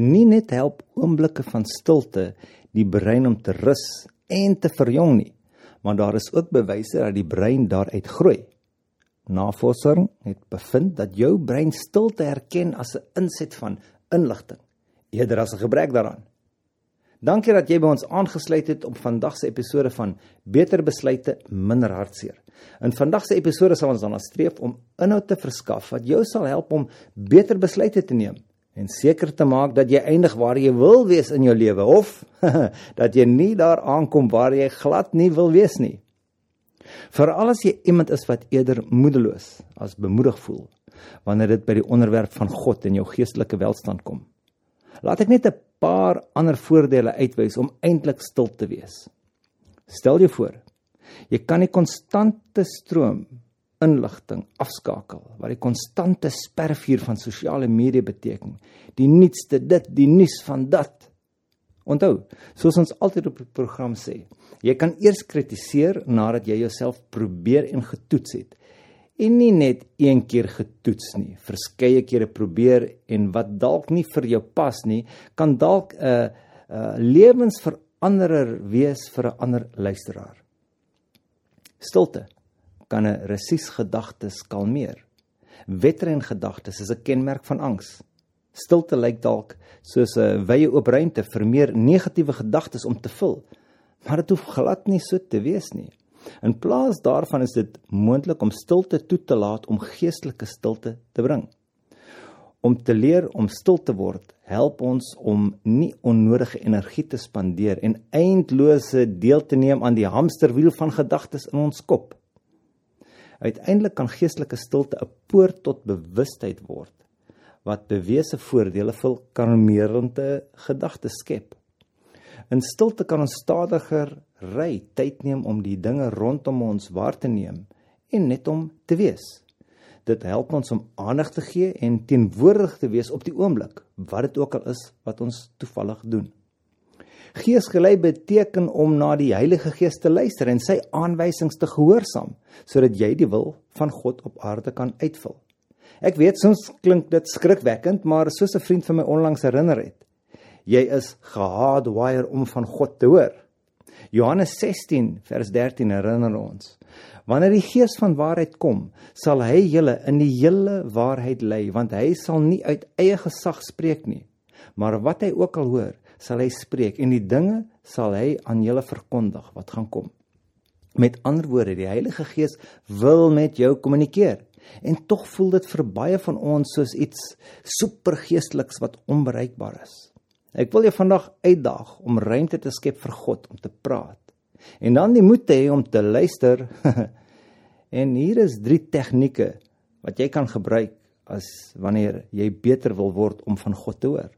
Nie net help oomblikke van stilte die brein om te rus en te verjong nie, maar daar is ook bewyse dat die brein daaruit groei. Navorsing het bevind dat jou brein stilte herken as 'n inset van inligting eerder as 'n gebrek daaraan. Dankie dat jy by ons aangesluit het op vandag se episode van Beter Besluite, Minder Hartseer. In vandag se episode sal ons dan streef om inhoud te verskaf wat jou sal help om beter besluite te neem en seker te maak dat jy eindig waar jy wil wees in jou lewe of dat jy nie daar aankom waar jy glad nie wil wees nie. Veral as jy iemand is wat eerder moedeloos as bemoedig voel wanneer dit by die onderwerp van God en jou geestelike welstand kom. Laat ek net 'n paar ander voordele uitwys om eintlik stil te wees. Stel jou voor, jy kan die konstante stroom inligting afskakel wat die konstante spervuur van sosiale media beteken. Die nuutste dit, die nuus van dat. Onthou, soos ons altyd op die program sê, jy kan eers kritiseer nadat jy jouself probeer en getoets het en nie net een keer getoets nie, verskeie kere probeer en wat dalk nie vir jou pas nie, kan dalk 'n uh, 'n uh, lewensveranderer wees vir 'n ander luisteraar. Stilte kan 'n resies gedagtes kalmeer. Wetren gedagtes is 'n kenmerk van angs. Stilte lyk dalk soos 'n wye oop ruimte vir meer negatiewe gedagtes om te vul, maar dit hoef glad nie so te wees nie. In plaas daarvan is dit moontlik om stilte toe te laat om geestelike stilte te bring. Om te leer om stil te word, help ons om nie onnodige energie te spandeer en eindelose deel te neem aan die hamsterwiel van gedagtes in ons kop. Uiteindelik kan geestelike stilte 'n poort tot bewustheid word wat bewese voordele vir kalmerende gedagtes skep. In stilte kan ons stadiger ry, tyd neem om die dinge rondom ons waar te neem en net om te wees. Dit help ons om aandag te gee en teenwoordig te wees op die oomblik, wat dit ook al is wat ons toevallig doen. Geesgelei beteken om na die Heilige Gees te luister en sy aanwysings te gehoorsaam, sodat jy die wil van God op aarde kan uitvul. Ek weet soms klink dit skrikwekkend, maar soos 'n vriend van my onlangs herinner het, jy is gehardwire om van God te hoor. Johannes 16 vers 13 herinner ons: Wanneer die Gees van waarheid kom, sal hy julle in die hele waarheid lei, want hy sal nie uit eie gesag spreek nie, maar wat hy ook al hoor, sal hy spreek en die dinge sal hy aan julle verkondig wat gaan kom. Met ander woorde, die Heilige Gees wil met jou kommunikeer. En tog voel dit vir baie van ons soos iets supergeesteliks wat onbereikbaar is. Ek wil jou vandag uitdaag om ruimte te skep vir God om te praat. En dan die moed te hê om te luister. en hier is drie tegnieke wat jy kan gebruik as wanneer jy beter wil word om van God te hoor.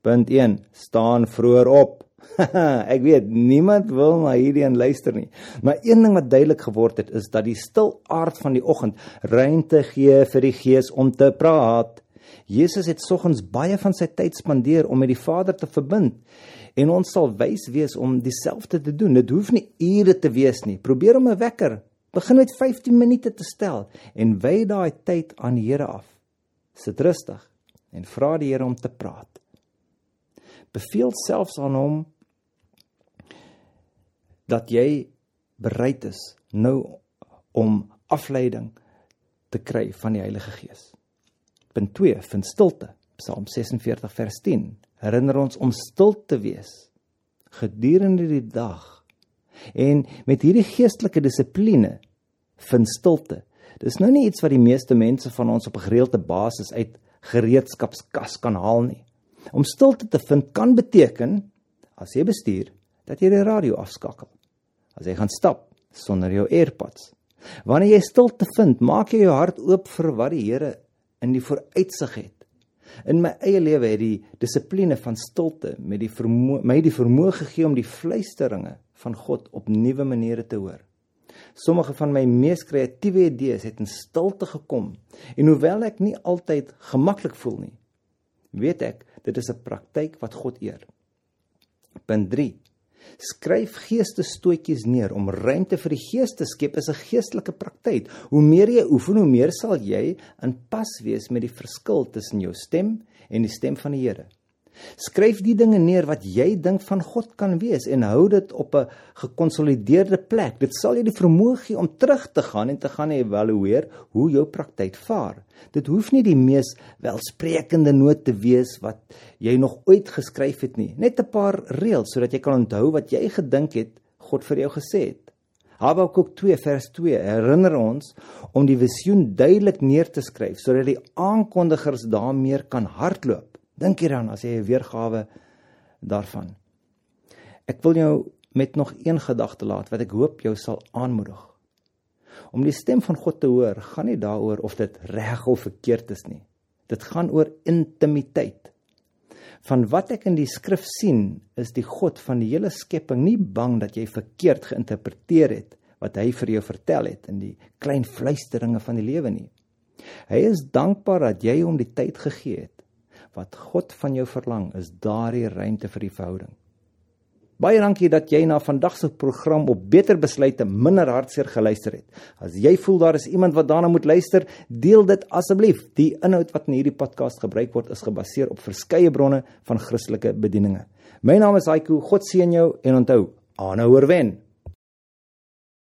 Punt 1: staan vroeër op. ek weet niemand wil na hierdie en luister nie. Maar een ding wat duidelik geword het is dat die stil aard van die oggend ruimte gee vir die Gees om te praat. Jesus het soggens baie van sy tyd spandeer om met die Vader te verbind en ons sal wys wees om dieselfde te doen. Dit hoef nie ure te wees nie. Probeer om 'n wekker. Begin met 15 minute te stel en wy daai tyd aan die Here af. Sit rustig en vra die Here om te praat. Beveel selfs aan hom dat jy bereid is nou om afleiding te kry van die Heilige Gees. Punt 2 vind stilte. Psalm 46 vers 10 herinner ons om stil te wees gedurende die dag. En met hierdie geestelike dissipline vind stilte. Dis nou nie iets wat die meeste mense van ons op 'n gereelde basis uit gereedskapskas kan haal nie. Om stilte te vind kan beteken as jy bestuur dat jy die radio afskakel. As jy gaan stap sonder jou AirPods. Wanneer jy stilte vind, maak jy jou hart oop vir wat die Here in die vooruitsig het. In my eie lewe het die dissipline van stilte met die vermoë my die vermoë gegee om die fluisteringe van God op nuwe maniere te hoor. Sommige van my mees kreatiewe idees het in stilte gekom en hoewel ek nie altyd gemaklik voel nie, weet ek dit is 'n praktyk wat God eer. Punt Skryf geestestoetjies neer om ruimte vir die gees te skep is 'n geestelike praktyk. Hoe meer jy oefen, hoe meer sal jy in pas wees met die verskil tussen jou stem en die stem van die Here. Skryf die dinge neer wat jy dink van God kan wees en hou dit op 'n gekonsolideerde plek. Dit sal jy die vermoë gee om terug te gaan en te gaan evalueer hoe jou praktyk vaar. Dit hoef nie die mees welsprekende noot te wees wat jy nog ooit geskryf het nie. Net 'n paar reëls sodat jy kan onthou wat jy gedink het God vir jou gesê het. Habakuk 2 vers 2 herinner ons om die visioen duidelik neer te skryf sodat die aankondigers daarmee kan hardloop. Dink hieraan as jy 'n weergawe daarvan. Ek wil jou met nog een gedagte laat wat ek hoop jou sal aanmoedig. Om die stem van God te hoor, gaan nie daaroor of dit reg of verkeerd is nie. Dit gaan oor intimiteit. Van wat ek in die skrif sien, is die God van die hele skepping nie bang dat jy verkeerd geïnterpreteer het wat hy vir jou vertel het in die klein fluisteringe van die lewe nie. Hy is dankbaar dat jy hom die tyd gegee het wat God van jou verlang is daardie ruimte vir die verhouding. Baie dankie dat jy na vandag se program op Beter Besluite minder hartseer geluister het. As jy voel daar is iemand wat daarna moet luister, deel dit asseblief. Die inhoud wat in hierdie podcast gebruik word is gebaseer op verskeie bronne van Christelike bedieninge. My naam is Haiku. God seën jou en onthou, aanhou oorwen.